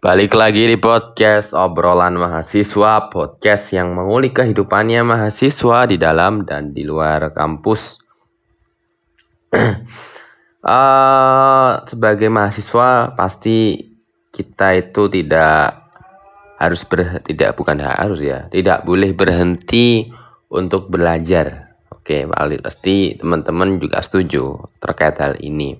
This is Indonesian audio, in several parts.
Balik lagi di podcast obrolan mahasiswa, podcast yang mengulik kehidupannya mahasiswa di dalam dan di luar kampus. uh, sebagai mahasiswa pasti kita itu tidak harus ber tidak bukan harus ya, tidak boleh berhenti untuk belajar. Oke, pasti teman-teman juga setuju terkait hal ini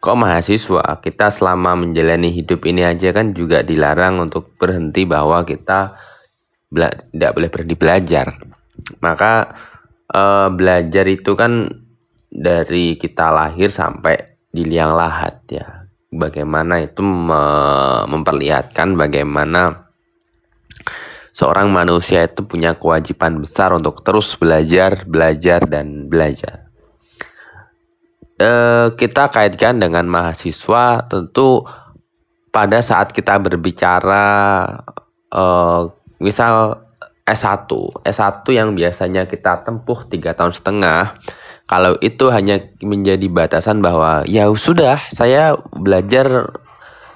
kok mahasiswa? Kita selama menjalani hidup ini aja kan juga dilarang untuk berhenti bahwa kita tidak boleh berhenti belajar. Maka uh, belajar itu kan dari kita lahir sampai di liang lahat ya. Bagaimana itu me memperlihatkan bagaimana seorang manusia itu punya kewajiban besar untuk terus belajar belajar dan belajar eh, kita kaitkan dengan mahasiswa tentu pada saat kita berbicara eh, misal S1 S1 yang biasanya kita tempuh tiga tahun setengah kalau itu hanya menjadi batasan bahwa ya sudah saya belajar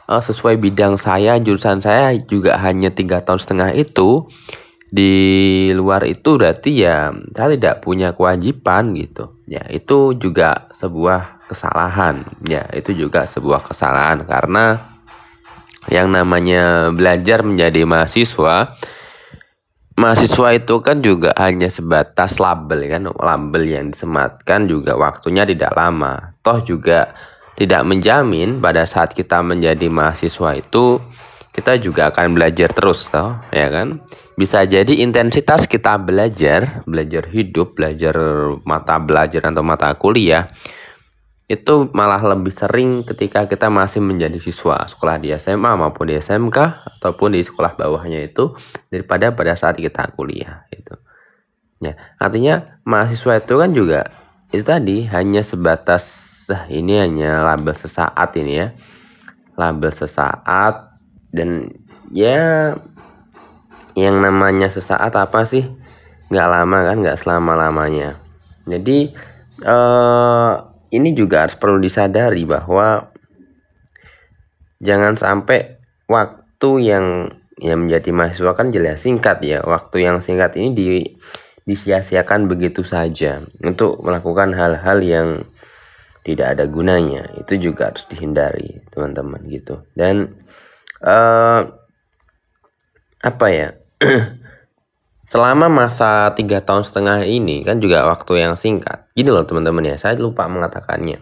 uh, sesuai bidang saya jurusan saya juga hanya tiga tahun setengah itu di luar itu berarti ya saya tidak punya kewajiban gitu. Ya itu juga sebuah kesalahan. Ya itu juga sebuah kesalahan. Karena yang namanya belajar menjadi mahasiswa mahasiswa itu kan juga hanya sebatas label kan. Label yang disematkan juga waktunya tidak lama. Toh juga tidak menjamin pada saat kita menjadi mahasiswa itu kita juga akan belajar terus toh ya kan? Bisa jadi intensitas kita belajar belajar hidup belajar mata belajar atau mata kuliah itu malah lebih sering ketika kita masih menjadi siswa sekolah di SMA maupun di SMK ataupun di sekolah bawahnya itu daripada pada saat kita kuliah itu ya artinya mahasiswa itu kan juga itu tadi hanya sebatas ini hanya label sesaat ini ya. Label sesaat dan ya yang namanya sesaat apa sih? Nggak lama kan nggak selama lamanya jadi eh, ini juga harus perlu disadari bahwa jangan sampai waktu yang yang menjadi mahasiswa kan jelas singkat ya. Waktu yang singkat ini di disia-siakan begitu saja untuk melakukan hal-hal yang tidak ada gunanya. Itu juga harus dihindari teman-teman gitu. Dan uh, apa ya? Selama masa tiga tahun setengah ini kan juga waktu yang singkat. Gini loh teman-teman ya saya lupa mengatakannya.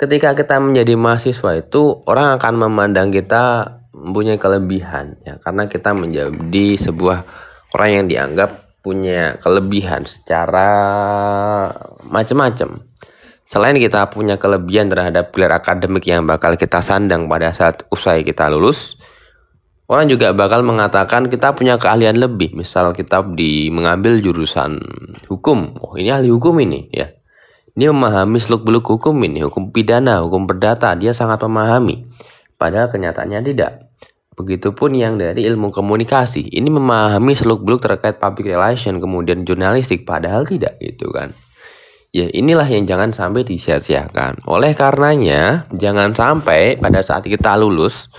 Ketika kita menjadi mahasiswa itu orang akan memandang kita mempunyai kelebihan ya. Karena kita menjadi sebuah orang yang dianggap punya kelebihan secara macam-macam Selain kita punya kelebihan terhadap gelar akademik yang bakal kita sandang pada saat usai kita lulus, orang juga bakal mengatakan kita punya keahlian lebih. Misal kita di mengambil jurusan hukum, oh ini ahli hukum ini ya. Ini memahami seluk-beluk hukum ini, hukum pidana, hukum perdata, dia sangat memahami. Padahal kenyataannya tidak. Begitupun yang dari ilmu komunikasi, ini memahami seluk-beluk terkait public relation, kemudian jurnalistik, padahal tidak gitu kan. Ya inilah yang jangan sampai disia-siakan. Oleh karenanya, jangan sampai pada saat kita lulus,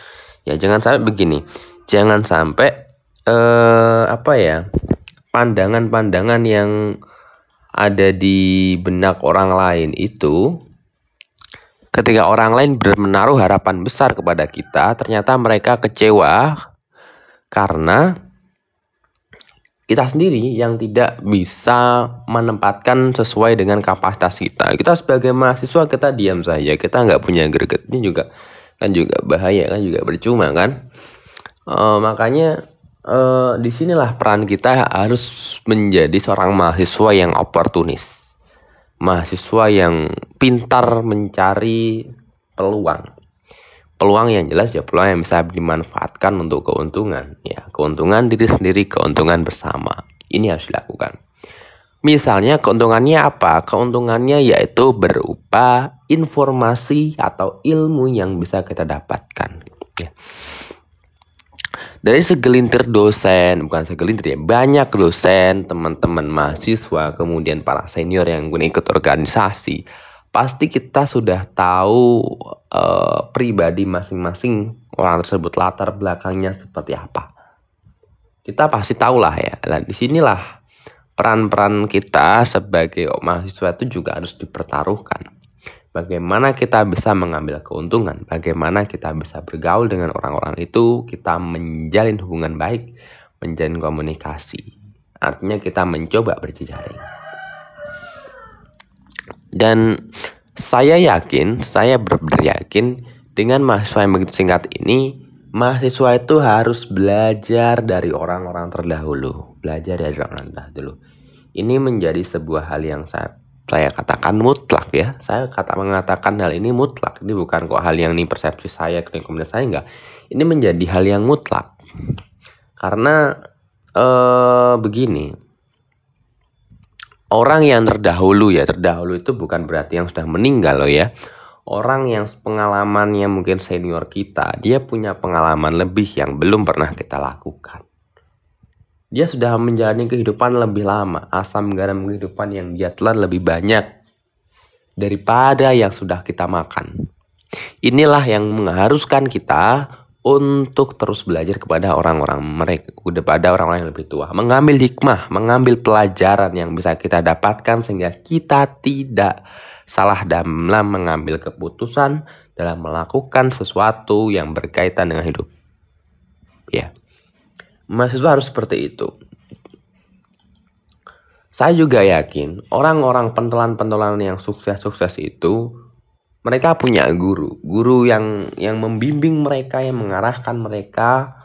ya jangan sampai begini. Jangan sampai eh apa ya? pandangan-pandangan yang ada di benak orang lain itu ketika orang lain menaruh harapan besar kepada kita, ternyata mereka kecewa karena kita sendiri yang tidak bisa menempatkan sesuai dengan kapasitas kita. Kita sebagai mahasiswa kita diam saja, kita nggak punya greget ini juga kan juga bahaya kan juga percuma kan. Uh, makanya uh, di sinilah peran kita harus menjadi seorang mahasiswa yang oportunis, mahasiswa yang pintar mencari peluang peluang yang jelas ya peluang yang bisa dimanfaatkan untuk keuntungan. Ya keuntungan diri sendiri keuntungan bersama. Ini harus dilakukan. Misalnya keuntungannya apa? Keuntungannya yaitu berupa informasi atau ilmu yang bisa kita dapatkan. Ya. Dari segelintir dosen bukan segelintir ya banyak dosen teman-teman mahasiswa kemudian para senior yang ikut organisasi pasti kita sudah tahu uh, pribadi masing-masing orang tersebut latar belakangnya seperti apa. Kita pasti tahulah ya. Nah, di sinilah peran-peran kita sebagai mahasiswa itu juga harus dipertaruhkan. Bagaimana kita bisa mengambil keuntungan, bagaimana kita bisa bergaul dengan orang-orang itu, kita menjalin hubungan baik, menjalin komunikasi. Artinya kita mencoba berjejaring. Dan saya yakin, saya benar-benar yakin dengan mahasiswa yang begitu singkat ini, mahasiswa itu harus belajar dari orang-orang terdahulu. Belajar dari orang-orang terdahulu. Ini menjadi sebuah hal yang saya, saya katakan mutlak ya. Saya kata mengatakan hal ini mutlak. Ini bukan kok hal yang ini persepsi saya, kemudian saya enggak. Ini menjadi hal yang mutlak. Karena eh begini, orang yang terdahulu ya, terdahulu itu bukan berarti yang sudah meninggal loh ya orang yang pengalamannya mungkin senior kita, dia punya pengalaman lebih yang belum pernah kita lakukan. Dia sudah menjalani kehidupan lebih lama, asam garam kehidupan yang dia telan lebih banyak daripada yang sudah kita makan. Inilah yang mengharuskan kita untuk terus belajar kepada orang-orang mereka, kepada orang-orang yang lebih tua, mengambil hikmah, mengambil pelajaran yang bisa kita dapatkan sehingga kita tidak salah dalam mengambil keputusan dalam melakukan sesuatu yang berkaitan dengan hidup. Ya. Mahasiswa harus seperti itu. Saya juga yakin orang-orang pentelan-pentelan yang sukses-sukses itu mereka punya guru, guru yang yang membimbing mereka, yang mengarahkan mereka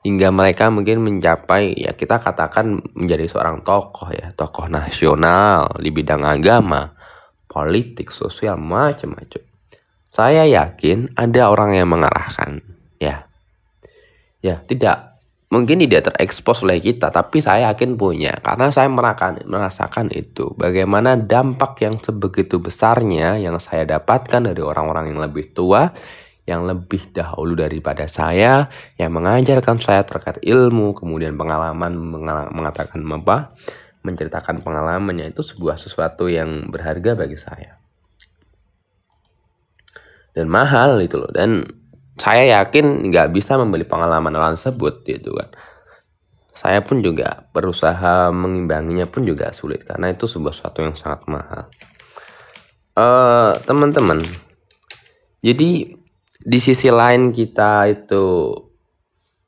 hingga mereka mungkin mencapai ya kita katakan menjadi seorang tokoh ya, tokoh nasional di bidang agama politik, sosial, macam-macam. Saya yakin ada orang yang mengarahkan, ya. Ya, tidak mungkin tidak terekspos oleh kita, tapi saya yakin punya. Karena saya merasakan merasakan itu. Bagaimana dampak yang sebegitu besarnya yang saya dapatkan dari orang-orang yang lebih tua yang lebih dahulu daripada saya yang mengajarkan saya terkait ilmu kemudian pengalaman mengatakan apa menceritakan pengalamannya itu sebuah sesuatu yang berharga bagi saya. Dan mahal itu loh. Dan saya yakin nggak bisa membeli pengalaman orang tersebut gitu kan. Saya pun juga berusaha mengimbanginya pun juga sulit karena itu sebuah sesuatu yang sangat mahal. Uh, teman-teman jadi di sisi lain kita itu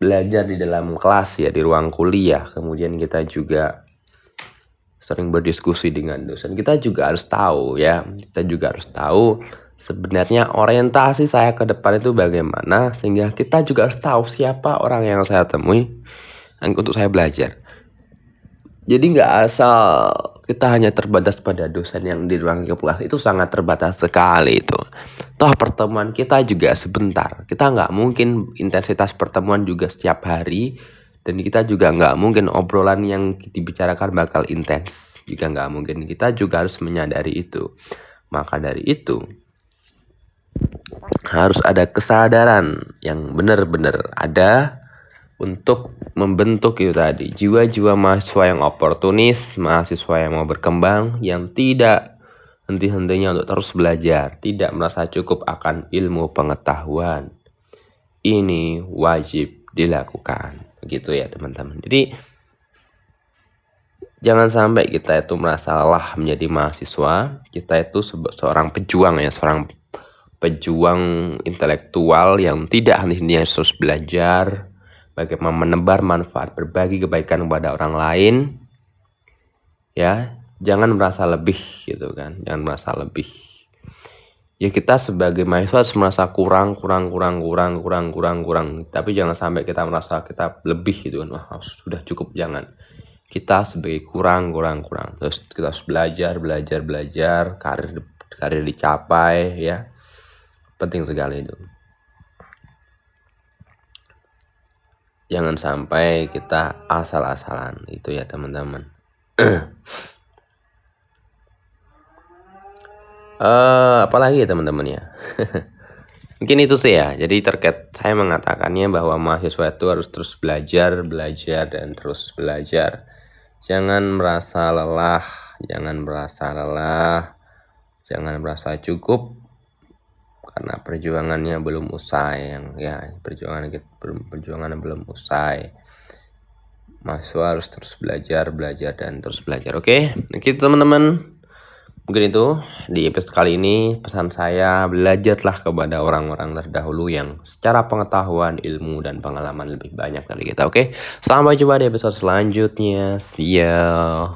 belajar di dalam kelas ya di ruang kuliah. Kemudian kita juga sering berdiskusi dengan dosen. Kita juga harus tahu ya kita juga harus tahu sebenarnya orientasi saya ke depan itu bagaimana sehingga kita juga harus tahu siapa orang yang saya temui untuk saya belajar. Jadi nggak asal kita hanya terbatas pada dosen yang di ruang kelas itu sangat terbatas sekali itu. Toh pertemuan kita juga sebentar. Kita nggak mungkin intensitas pertemuan juga setiap hari dan kita juga nggak mungkin obrolan yang dibicarakan bakal intens. Jika nggak mungkin. Kita juga harus menyadari itu. Maka dari itu harus ada kesadaran yang benar-benar ada untuk membentuk itu tadi. Jiwa-jiwa mahasiswa yang oportunis mahasiswa yang mau berkembang yang tidak henti-hentinya untuk terus belajar tidak merasa cukup akan ilmu pengetahuan. Ini wajib dilakukan. Gitu ya teman-teman. Jadi jangan sampai kita itu merasa lelah menjadi mahasiswa. Kita itu seorang pejuang ya seorang pejuang intelektual yang tidak henti-hentinya terus belajar bagaimana menebar manfaat berbagi kebaikan kepada orang lain ya jangan merasa lebih gitu kan jangan merasa lebih. Ya kita sebagai mahasiswa harus merasa kurang kurang kurang kurang kurang kurang kurang. Tapi jangan sampai kita merasa kita lebih gitu kan wah sudah cukup jangan. Kita sebagai kurang kurang kurang. Terus kita harus belajar belajar belajar karir karir dicapai ya penting sekali itu. Jangan sampai kita asal-asalan. Itu ya teman-teman. Uh, apalagi ya teman-teman ya? Mungkin itu sih ya. Jadi terkait saya mengatakannya bahwa mahasiswa itu harus terus belajar belajar dan terus belajar. Jangan merasa lelah jangan merasa lelah jangan merasa cukup karena perjuangannya belum usai yang ya perjuangan belum perjuangan belum usai mahasiswa harus terus belajar belajar dan terus belajar oke okay? gitu teman-teman mungkin itu di episode kali ini pesan saya belajarlah kepada orang-orang terdahulu yang secara pengetahuan ilmu dan pengalaman lebih banyak dari kita oke okay? sampai jumpa di episode selanjutnya see ya